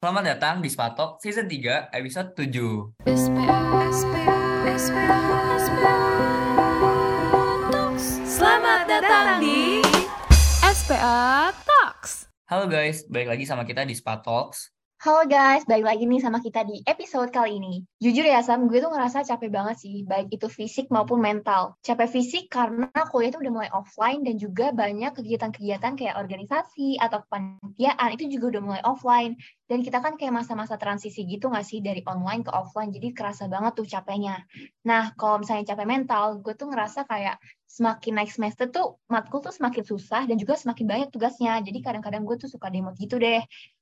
Selamat datang di Spatok Season 3 episode 7. Selamat datang di SPA Talks. Halo guys, balik lagi sama kita di Spatoks. Halo guys, balik lagi nih sama kita di episode kali ini. Jujur ya Sam, gue tuh ngerasa capek banget sih, baik itu fisik maupun mental. Capek fisik karena kuliah itu udah mulai offline dan juga banyak kegiatan-kegiatan kayak organisasi atau kepanitiaan itu juga udah mulai offline. Dan kita kan kayak masa-masa transisi gitu nggak sih dari online ke offline, jadi kerasa banget tuh capeknya. Nah, kalau misalnya capek mental, gue tuh ngerasa kayak semakin naik semester tuh matkul tuh semakin susah dan juga semakin banyak tugasnya. Jadi kadang-kadang gue tuh suka demot gitu deh.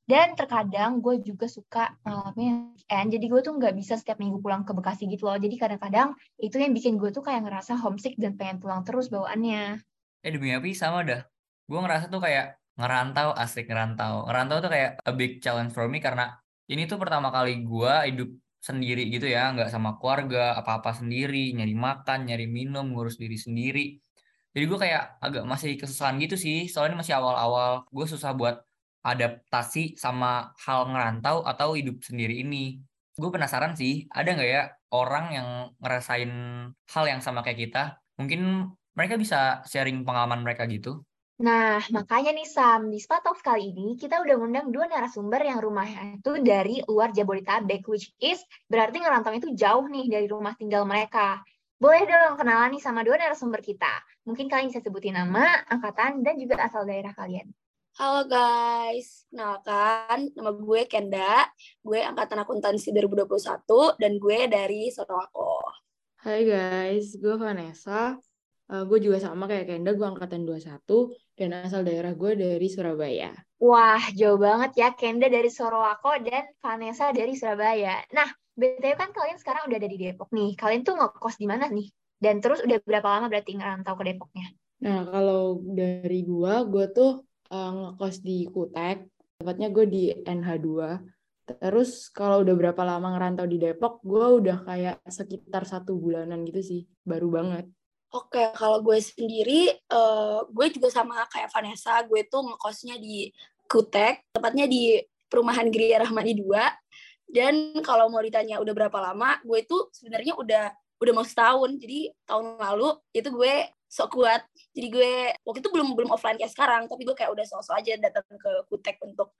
Dan terkadang gue juga suka ngalamin weekend, jadi gue tuh nggak bisa setiap minggu pulang ke Bekasi gitu loh. Jadi kadang-kadang itu yang bikin gue tuh kayak ngerasa homesick dan pengen pulang terus bawaannya. Eh demi apa sama dah. Gue ngerasa tuh kayak ngerantau, asik ngerantau. Ngerantau tuh kayak a big challenge for me karena ini tuh pertama kali gue hidup sendiri gitu ya, nggak sama keluarga, apa-apa sendiri, nyari makan, nyari minum, ngurus diri sendiri. Jadi gue kayak agak masih kesusahan gitu sih, soalnya masih awal-awal. Gue susah buat adaptasi sama hal ngerantau atau hidup sendiri ini. Gue penasaran sih, ada nggak ya orang yang ngerasain hal yang sama kayak kita? Mungkin mereka bisa sharing pengalaman mereka gitu. Nah, makanya nih Sam, di Spatok kali ini kita udah ngundang dua narasumber yang rumahnya itu dari luar Jabodetabek, which is berarti ngerantau itu jauh nih dari rumah tinggal mereka. Boleh dong kenalan nih sama dua narasumber kita. Mungkin kalian bisa sebutin nama, angkatan, dan juga asal daerah kalian. Halo guys, kenalkan nama gue Kenda, gue angkatan akuntansi 2021 dan gue dari Sorowako. Hai guys, gue Vanessa. Uh, gue juga sama kayak Kenda, gue angkatan 21 dan asal daerah gue dari Surabaya. Wah, jauh banget ya Kenda dari Sorowako dan Vanessa dari Surabaya. Nah, BTW kan kalian sekarang udah ada di Depok nih. Kalian tuh ngekos di mana nih? Dan terus udah berapa lama berarti ngerantau ke Depoknya? Nah, kalau dari gue, gue tuh uh, ngekos di Kutek, tepatnya gue di NH2. Terus kalau udah berapa lama ngerantau di Depok, gue udah kayak sekitar satu bulanan gitu sih, baru banget. Oke, kalau gue sendiri, uh, gue juga sama kayak Vanessa, gue tuh ngekosnya di Kutek, tepatnya di perumahan Gria Rahmani 2. Dan kalau mau ditanya udah berapa lama, gue tuh sebenarnya udah udah mau setahun. Jadi tahun lalu itu gue sok kuat. Jadi gue waktu itu belum belum offline kayak sekarang, tapi gue kayak udah sok-sok aja datang ke Kutek untuk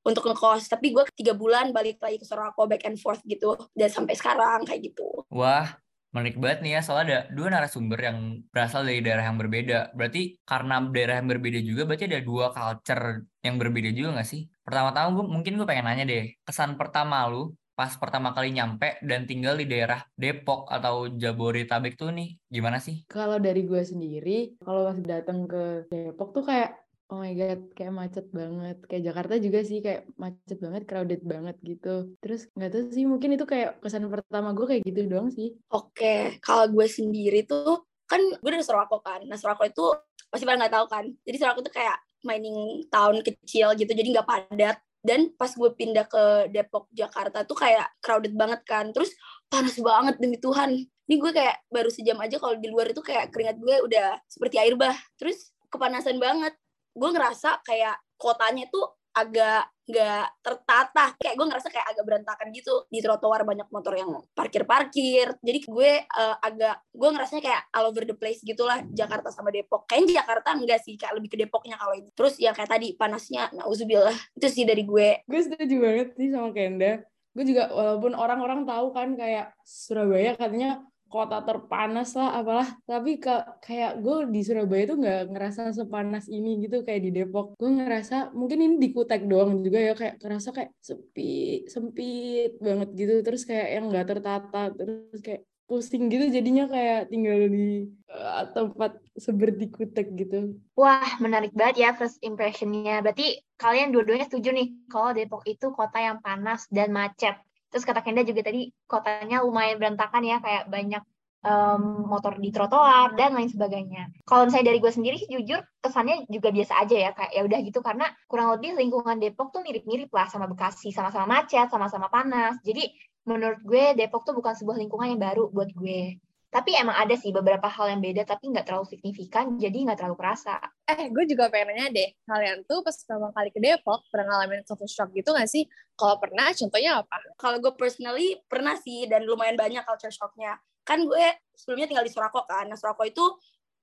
untuk ngekos. Tapi gue tiga bulan balik lagi ke Soroko back and forth gitu, dan sampai sekarang kayak gitu. Wah, menarik banget nih ya, soalnya ada dua narasumber yang berasal dari daerah yang berbeda. Berarti karena daerah yang berbeda juga, berarti ada dua culture yang berbeda juga gak sih? Pertama-tama gue mungkin gue pengen nanya deh, kesan pertama lu pas pertama kali nyampe dan tinggal di daerah Depok atau Jabodetabek tuh nih gimana sih? Kalau dari gue sendiri, kalau pas datang ke Depok tuh kayak oh my god kayak macet banget. Kayak Jakarta juga sih kayak macet banget crowded banget gitu. Terus nggak tahu sih mungkin itu kayak kesan pertama gue kayak gitu doang sih. Oke kalau gue sendiri tuh kan gue dari Sorowako kan. Nah Sorowako itu pasti pada nggak tahu kan. Jadi Sorowako itu kayak mining town kecil gitu jadi nggak padat dan pas gue pindah ke Depok Jakarta tuh kayak crowded banget kan. Terus panas banget demi Tuhan. Ini gue kayak baru sejam aja kalau di luar itu kayak keringat gue udah seperti air bah. Terus kepanasan banget. Gue ngerasa kayak kotanya tuh agak nggak tertata kayak gue ngerasa kayak agak berantakan gitu. Di trotoar banyak motor yang parkir parkir jadi gue uh, agak gue ngerasanya kayak all over the place gitulah. Jakarta sama Depok. Kayaknya Jakarta enggak sih kayak lebih ke Depoknya kalau ini. Terus ya kayak tadi panasnya nauzubillah. Itu sih dari gue. Gue setuju banget sih sama Kenda. Gue juga walaupun orang-orang tahu kan kayak Surabaya katanya kota terpanas lah apalah tapi ke, kayak gue di Surabaya tuh nggak ngerasa sepanas ini gitu kayak di Depok gue ngerasa mungkin ini di Kutek doang juga ya kayak ngerasa kayak sepi sempit banget gitu terus kayak yang nggak tertata terus kayak pusing gitu jadinya kayak tinggal di uh, tempat seperti kutek gitu. Wah, menarik banget ya first impressionnya. Berarti kalian dua-duanya setuju nih kalau Depok itu kota yang panas dan macet. Terus kata Kenda juga tadi kotanya lumayan berantakan ya, kayak banyak um, motor di trotoar dan lain sebagainya. Kalau misalnya dari gue sendiri sih jujur kesannya juga biasa aja ya, kayak ya udah gitu karena kurang lebih lingkungan Depok tuh mirip-mirip lah sama Bekasi, sama-sama macet, sama-sama panas. Jadi menurut gue Depok tuh bukan sebuah lingkungan yang baru buat gue. Tapi emang ada sih beberapa hal yang beda tapi nggak terlalu signifikan, jadi nggak terlalu kerasa. Eh, gue juga pengen nanya deh, kalian tuh pas pertama kali ke Depok pernah ngalamin culture shock gitu gak sih? Kalau pernah, contohnya apa? Kalau gue personally pernah sih dan lumayan banyak culture shocknya. Kan gue sebelumnya tinggal di Surako kan. Nah Surako itu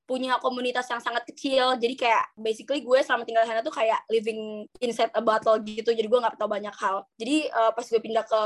punya komunitas yang sangat kecil. Jadi kayak basically gue selama tinggal di sana tuh kayak living inside a bottle gitu. Jadi gue nggak tahu banyak hal. Jadi uh, pas gue pindah ke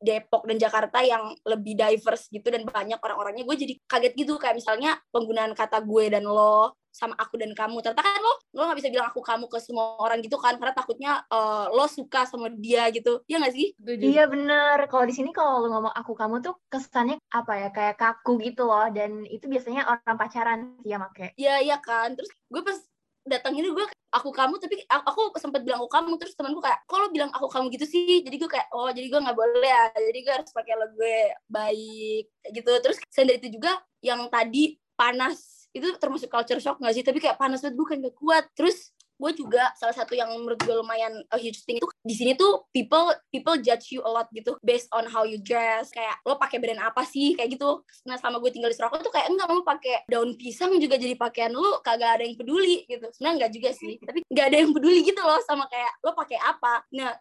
Depok dan Jakarta yang lebih diverse gitu dan banyak orang-orangnya gue jadi kaget gitu. Kayak misalnya penggunaan kata gue dan lo sama aku dan kamu. Ternyata kan lo lo nggak bisa bilang aku kamu ke semua orang gitu kan karena takutnya uh, lo suka sama dia gitu. Ya nggak sih? Iya bener. Kalau di sini kalau lo ngomong aku kamu tuh kesannya apa ya? Kayak kaku gitu loh. Dan itu biasanya orang pacaran sih ya make iya iya kan. Terus gue pas datang ini gue aku kamu tapi aku sempat bilang aku kamu terus temanku kayak kok lo bilang aku kamu gitu sih? Jadi gue kayak oh jadi gue nggak boleh ya jadi gue harus pakai lo gue baik gitu. Terus selain dari itu juga yang tadi panas itu termasuk culture shock gak sih? Tapi kayak panas banget gue kan gak kuat. Terus gue juga salah satu yang menurut gue lumayan a huge thing itu di sini tuh people people judge you a lot gitu based on how you dress. Kayak lo pakai brand apa sih? Kayak gitu. Nah selama gue tinggal di Surakarta tuh kayak enggak mau pakai daun pisang juga jadi pakaian lo kagak ada yang peduli gitu. Sebenarnya enggak juga sih tapi nggak ada yang peduli gitu loh sama kayak lo pakai apa? Nah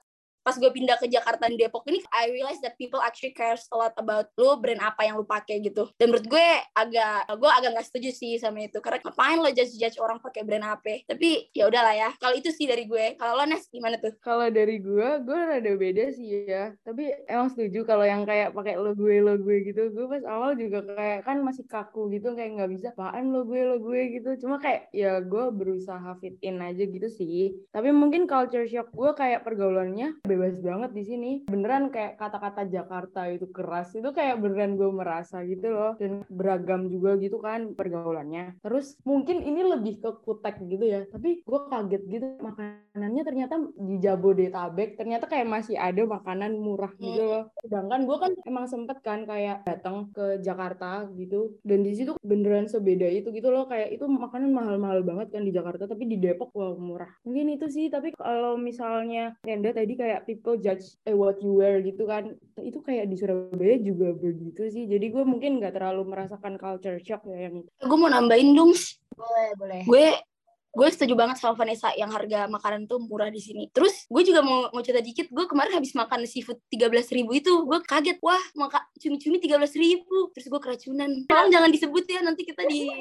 pas gue pindah ke Jakarta dan Depok ini I realize that people actually cares a lot about lo brand apa yang lo pakai gitu. Dan menurut gue agak gue agak nggak setuju sih sama itu. Karena ngapain lo judge judge orang pakai brand apa? Tapi ya udahlah ya. Kalau itu sih dari gue. Kalau lo Nes gimana tuh? Kalau dari gue gue rada beda sih ya. Tapi emang setuju kalau yang kayak pakai lo gue lo gue gitu. Gue pas awal juga kayak kan masih kaku gitu kayak nggak bisa apaan lo gue lo gue? gitu. Cuma kayak ya gue berusaha fit in aja gitu sih. Tapi mungkin culture shock gue kayak pergaulannya bebas banget di sini. Beneran kayak kata-kata Jakarta itu keras itu kayak beneran gue merasa gitu loh. Dan beragam juga gitu kan pergaulannya. Terus mungkin ini lebih ke kutek gitu ya tapi gue kaget gitu makanannya ternyata di Jabodetabek ternyata kayak masih ada makanan murah gitu loh. Sedangkan gue kan emang sempet kan kayak datang ke Jakarta gitu dan di situ beneran sebeda itu gitu loh. Kayak itu makanan mahal-mahal banget kan di Jakarta tapi di Depok wah murah. Mungkin itu sih tapi kalau misalnya Renda tadi kayak people judge eh, what you wear gitu kan. Itu kayak di Surabaya juga begitu sih. Jadi gue mungkin nggak terlalu merasakan culture shock ya yang gue mau nambahin dong boleh boleh. Gue gue setuju banget sama Vanessa yang harga makanan tuh murah di sini. Terus gue juga mau mau cerita dikit, gue kemarin habis makan seafood tiga belas ribu itu, gue kaget, wah maka cumi-cumi tiga belas ribu, terus gue keracunan. Tolong jangan disebut ya, nanti kita di.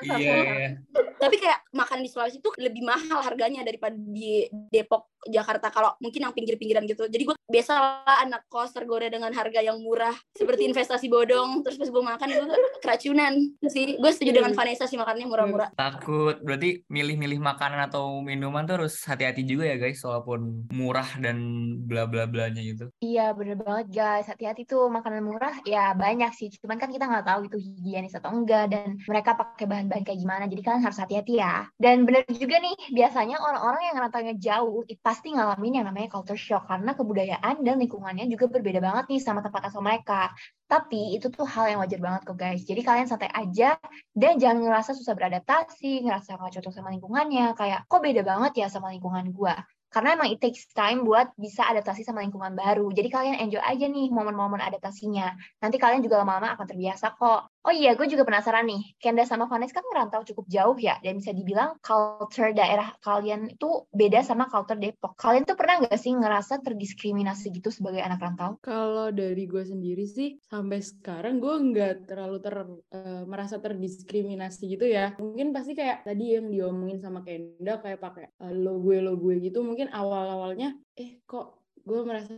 Iya, iya. Tapi kayak makan di Sulawesi tuh lebih mahal harganya daripada di Depok, Jakarta. Kalau mungkin yang pinggir-pinggiran gitu. Jadi gue biasa lah anak kos tergoda dengan harga yang murah, seperti investasi bodong. Terus pas gue makan gue keracunan. Sih, gue setuju dengan Vanessa sih makannya murah-murah. Takut, berarti milih-milih makanan atau minuman tuh harus hati-hati juga ya guys, walaupun murah dan bla bla blanya gitu. Iya bener banget guys, hati-hati tuh makanan murah ya banyak sih, cuman kan kita nggak tahu itu higienis atau enggak dan mereka pakai bahan-bahan kayak gimana, jadi kalian harus hati-hati ya. Dan bener juga nih, biasanya orang-orang yang rantaunya jauh pasti ngalamin yang namanya culture shock karena kebudayaan dan lingkungannya juga berbeda banget nih sama tempat asal mereka. Tapi itu tuh hal yang wajar banget kok guys. Jadi kalian santai aja dan jangan ngerasa susah beradaptasi, ngerasa nggak cocok sama lingkungannya. Kayak kok beda banget ya sama lingkungan gua. Karena emang it takes time buat bisa adaptasi sama lingkungan baru. Jadi kalian enjoy aja nih momen-momen adaptasinya. Nanti kalian juga lama-lama akan terbiasa kok. Oh iya, gue juga penasaran nih. Kenda sama Vanessa kan ngerantau cukup jauh ya. Dan bisa dibilang culture daerah kalian itu beda sama culture Depok. Kalian tuh pernah nggak sih ngerasa terdiskriminasi gitu sebagai anak rantau? Kalau dari gue sendiri sih, sampai sekarang gue nggak terlalu ter, uh, merasa terdiskriminasi gitu ya. Mungkin pasti kayak tadi yang diomongin sama Kenda, kayak pakai uh, lo gue lo gue gitu. Mungkin awal-awalnya, eh kok gue merasa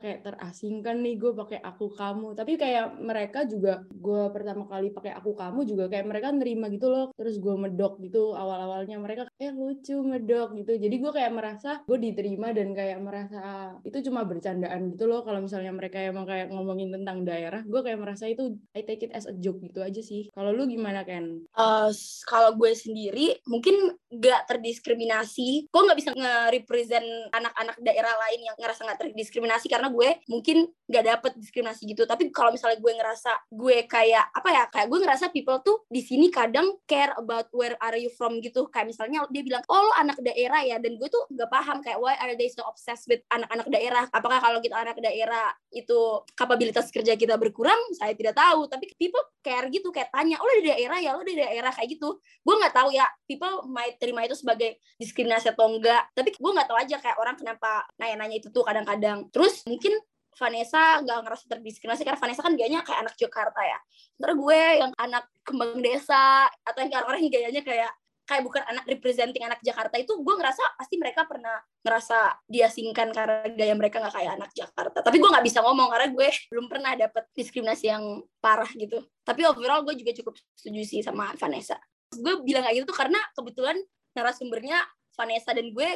kayak terasingkan nih gue pakai aku kamu. Tapi kayak mereka juga gue pertama kali pakai aku kamu juga kayak mereka nerima gitu loh. Terus gue medok gitu awal awalnya mereka eh lucu medok gitu. Jadi gue kayak merasa gue diterima dan kayak merasa itu cuma bercandaan gitu loh. Kalau misalnya mereka emang kayak ngomongin tentang daerah gue kayak merasa itu I take it as a joke gitu aja sih. Kalau lu gimana Ken? Uh, kalau gue sendiri mungkin gak terdiskriminasi. Gue nggak bisa nge-represent anak-anak daerah lain yang ngerasa nggak terdiskriminasi karena gue mungkin nggak dapet diskriminasi gitu. Tapi kalau misalnya gue ngerasa gue kayak apa ya kayak gue ngerasa people tuh di sini kadang care about where are you from gitu. Kayak misalnya dia bilang oh lo anak daerah ya. Dan gue tuh nggak paham kayak why are they so obsessed with anak-anak daerah? Apakah kalau kita anak daerah itu kapabilitas kerja kita berkurang? Saya tidak tahu. Tapi people care gitu kayak tanya oh lo di daerah ya? Lo di daerah kayak gitu? Gue nggak tahu ya people might terima itu sebagai diskriminasi atau enggak tapi gue nggak tahu aja kayak orang kenapa nanya-nanya itu tuh kadang-kadang. Terus mungkin Vanessa nggak ngerasa terdiskriminasi karena Vanessa kan gayanya kayak anak Jakarta ya. Ntar gue yang anak kembang desa atau yang orang-orang yang gayanya kayak kayak bukan anak representing anak Jakarta itu gue ngerasa pasti mereka pernah ngerasa diasingkan karena gaya mereka nggak kayak anak Jakarta. Tapi gue nggak bisa ngomong karena gue belum pernah dapet diskriminasi yang parah gitu. Tapi overall gue juga cukup setuju sih sama Vanessa. Gue bilang kayak gitu tuh karena kebetulan narasumbernya Vanessa dan gue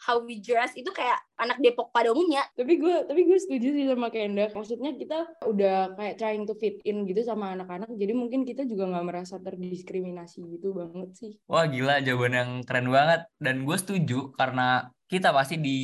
how we dress itu kayak anak Depok pada umumnya. Tapi gue tapi gue setuju sih sama Kenda. Maksudnya kita udah kayak trying to fit in gitu sama anak-anak. Jadi mungkin kita juga nggak merasa terdiskriminasi gitu banget sih. Wah gila jawaban yang keren banget. Dan gue setuju karena kita pasti di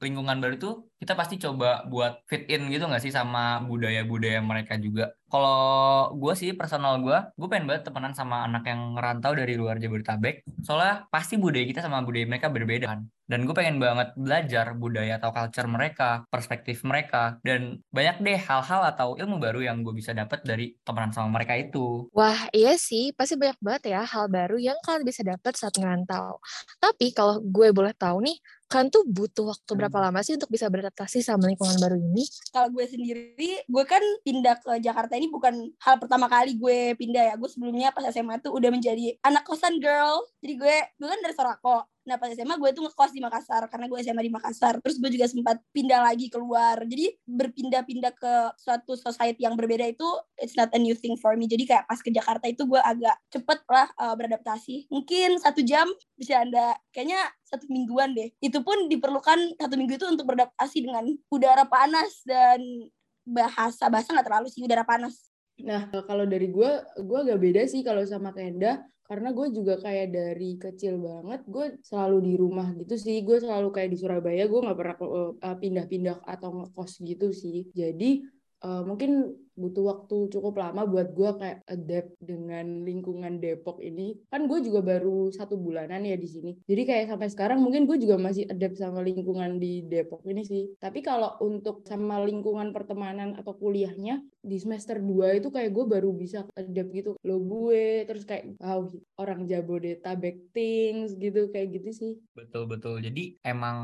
lingkungan baru tuh kita pasti coba buat fit in gitu nggak sih sama budaya-budaya mereka juga. Kalau gue sih personal gue, gue pengen banget temenan sama anak yang ngerantau dari luar Jabodetabek. Soalnya pasti budaya kita sama budaya mereka berbeda kan. Dan gue pengen banget belajar budaya atau culture mereka, perspektif mereka. Dan banyak deh hal-hal atau ilmu baru yang gue bisa dapat dari temenan sama mereka itu. Wah, iya sih. Pasti banyak banget ya hal baru yang kalian bisa dapat saat ngerantau. Tapi kalau gue boleh tahu nih, kan tuh butuh waktu berapa Hmm. lama sih untuk bisa beradaptasi sama lingkungan baru ini? Kalau gue sendiri, gue kan pindah ke Jakarta ini bukan hal pertama kali gue pindah ya. Gue sebelumnya pas SMA tuh udah menjadi anak kosan girl. Jadi gue, gue kan dari Sorako. Nah pas SMA gue tuh ngekos di Makassar karena gue SMA di Makassar. Terus gue juga sempat pindah lagi keluar. Jadi berpindah-pindah ke suatu society yang berbeda itu it's not a new thing for me. Jadi kayak pas ke Jakarta itu gue agak cepet lah uh, beradaptasi. Mungkin satu jam bisa anda kayaknya satu mingguan deh. Itu pun diperlukan satu minggu itu untuk beradaptasi dengan udara panas dan bahasa bahasa nggak terlalu sih udara panas. Nah, kalau dari gue, gue agak beda sih kalau sama Kenda, karena gue juga kayak dari kecil banget, gue selalu di rumah gitu sih. Gue selalu kayak di Surabaya, gue nggak pernah uh, pindah-pindah atau ngekos gitu sih. Jadi uh, mungkin butuh waktu cukup lama buat gue kayak adapt dengan lingkungan Depok ini. Kan gue juga baru satu bulanan ya di sini. Jadi kayak sampai sekarang mungkin gue juga masih adapt sama lingkungan di Depok ini sih. Tapi kalau untuk sama lingkungan pertemanan atau kuliahnya di semester 2 itu kayak gue baru bisa adapt gitu. Lo gue terus kayak wow orang Jabodetabek things gitu kayak gitu sih. Betul betul. Jadi emang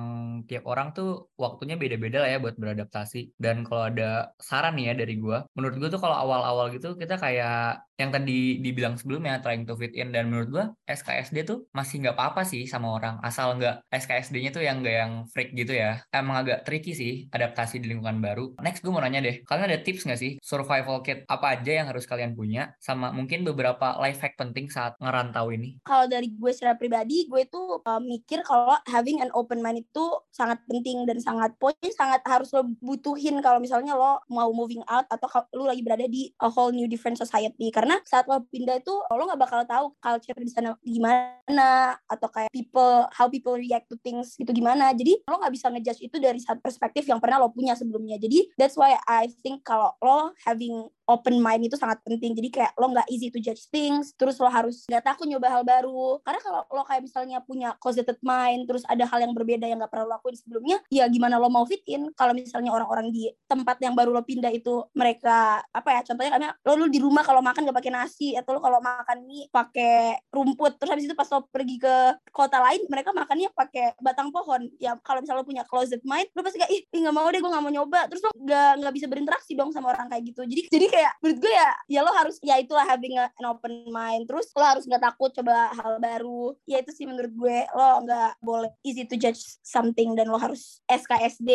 tiap orang tuh waktunya beda-beda lah ya buat beradaptasi. Dan kalau ada saran nih ya dari gue, gue tuh kalau awal-awal gitu kita kayak yang tadi dibilang sebelumnya trying to fit in. Dan menurut gue SKSD tuh masih nggak apa-apa sih sama orang. Asal nggak SKSD-nya tuh yang nggak yang freak gitu ya. Emang agak tricky sih adaptasi di lingkungan baru. Next gue mau nanya deh kalian ada tips nggak sih survival kit apa aja yang harus kalian punya? Sama mungkin beberapa life hack penting saat ngerantau ini. Kalau dari gue secara pribadi, gue tuh uh, mikir kalau having an open mind itu sangat penting dan sangat poin sangat harus lo butuhin kalau misalnya lo mau moving out atau lo lagi berada di a whole new different society. Karena saat lo pindah itu lo nggak bakal tahu culture di sana gimana atau kayak people how people react to things itu gimana. Jadi lo nggak bisa ngejudge itu dari satu perspektif yang pernah lo punya sebelumnya. Jadi that's why I think kalau lo having open mind itu sangat penting. Jadi kayak lo nggak easy to judge things terus lo harus nggak takut nyoba hal baru. Karena kalau lo kayak misalnya punya closeted mind terus ada hal yang berbeda yang nggak pernah lo lakuin sebelumnya ya gimana lo mau fit in? Kalau misalnya orang-orang di tempat yang baru lo pindah itu mereka apa ya contohnya karena lo, lo di rumah kalau makan nggak pakai nasi atau lo kalau makan mie pakai rumput. Terus habis itu pas lo pergi ke kota lain mereka makannya pakai batang pohon. Ya kalau misalnya lo punya closet mind lo pasti kayak ih ih, nggak mau deh gue nggak mau nyoba. Terus lo nggak nggak bisa berinteraksi dong sama orang kayak gitu. Jadi jadi kayak menurut gue ya ya lo harus ya itulah having an open mind. Terus lo harus nggak takut coba hal baru. Ya itu sih menurut gue lo nggak boleh easy to judge something dan lo harus SKSD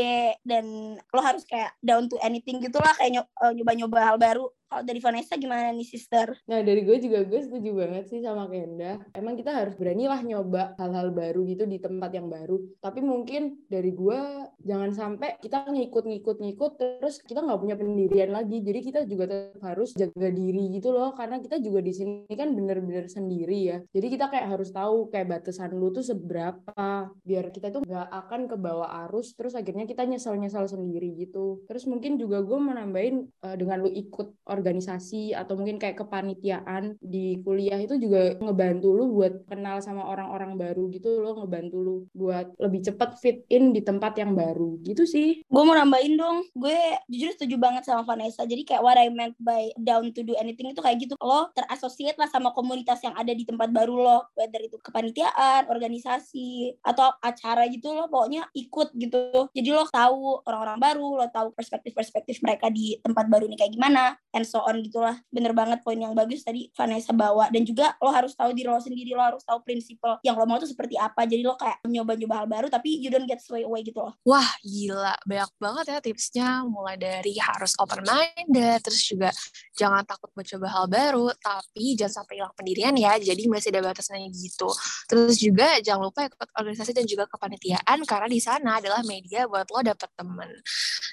dan lo harus kayak down to anything gitulah kayak eh, nyoba-nyoba hal baru Kalau dari Vanessa gimana nih, sister? Nah dari gue juga gue setuju banget sih sama Kenda. Emang kita harus beranilah nyoba hal-hal baru gitu di tempat yang baru. Tapi mungkin dari gue jangan sampai kita ngikut-ngikut-ngikut terus kita nggak punya pendirian lagi. Jadi kita juga tetap harus jaga diri gitu loh. Karena kita juga di sini kan bener-bener sendiri ya. Jadi kita kayak harus tahu kayak batasan lu tuh seberapa. Biar kita tuh nggak akan ke bawah arus terus akhirnya kita nyesal-nyesal sendiri gitu. Terus mungkin juga gue mau nambahin uh, dengan lu ikut organisasi atau mungkin kayak kepanitiaan di kuliah itu juga ngebantu lu buat kenal sama orang-orang baru gitu loh ngebantu lu buat lebih cepat fit in di tempat yang baru gitu sih Gue mau nambahin dong, gue jujur setuju banget sama Vanessa. Jadi kayak what I meant by down to do anything itu kayak gitu. Lo terasosiat lah sama komunitas yang ada di tempat baru lo. Whether itu kepanitiaan, organisasi, atau acara gitu lo pokoknya ikut gitu. Jadi lo tahu orang-orang baru, lo tahu perspektif-perspektif mereka di tempat baru ini kayak gimana, and so on gitulah. Bener banget poin yang bagus tadi Vanessa bawa. Dan juga lo harus tahu diri lo sendiri, lo harus tahu prinsip yang lo mau tuh seperti apa. Jadi lo kayak nyoba-nyoba hal baru tapi you don't get sway away gitu loh. Wah, gila. Banyak banget ya tipsnya. Mulai dari harus open-minded, terus juga jangan takut mencoba hal baru, tapi jangan sampai hilang pendirian ya. Jadi masih ada batasnya gitu. Terus juga jangan lupa ikut organisasi dan juga kepanitiaan, karena di sana adalah media buat lo dapet temen.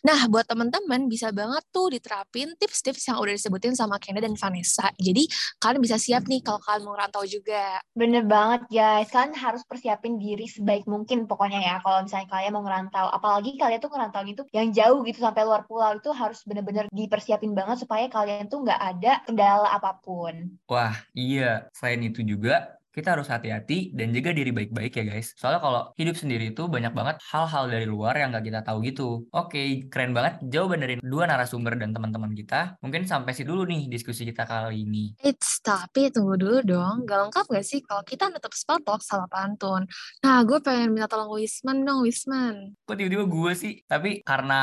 Nah, buat temen-temen bisa banget tuh diterapin tips-tips yang udah disebutin sama Kenda dan Vanessa. Jadi kalian bisa siap nih kalau kalian mau rantau juga. Bener banget guys, kalian harus persiapin diri sebaik mungkin pokoknya ya kalau misalnya kalian mau ngerantau. Apalagi kalian tuh ngerantau itu yang jauh gitu sampai luar pulau itu harus bener-bener dipersiapin banget supaya kalian tuh nggak ada kendala apa pun. Wah, iya. Selain itu juga, kita harus hati-hati dan jaga diri baik-baik ya guys. Soalnya kalau hidup sendiri itu banyak banget hal-hal dari luar yang gak kita tahu gitu. Oke, keren banget jawaban dari dua narasumber dan teman-teman kita. Mungkin sampai sih dulu nih diskusi kita kali ini. Eits, tapi tunggu dulu dong. Gak lengkap gak sih kalau kita tetap spatok salah pantun? Nah, gue pengen minta tolong Wisman dong, Wisman. Kok tiba-tiba gue sih? Tapi karena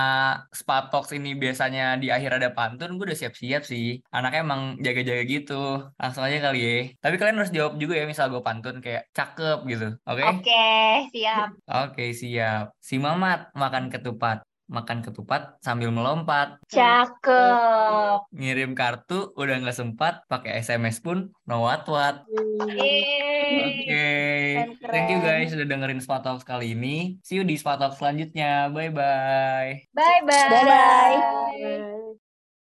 Spatox ini biasanya di akhir ada pantun, gue udah siap-siap sih. Anaknya emang jaga-jaga gitu. Langsung aja kali ya. Tapi kalian harus jawab juga ya, misal gue pantun kayak cakep gitu. Oke? Oke, siap. Oke, siap. Si Mamat makan ketupat. Makan ketupat sambil melompat. Cakep. Ngirim kartu udah nggak sempat. Pakai SMS pun no what what. Oke. Keren-keren. Thank you guys sudah dengerin Spatox kali ini. See you di Spatox selanjutnya. Bye-bye. Bye-bye. Dadah.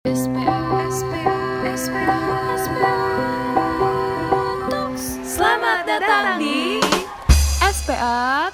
SPA, SPA, SPA, SPA Talks. Selamat datang di SPA.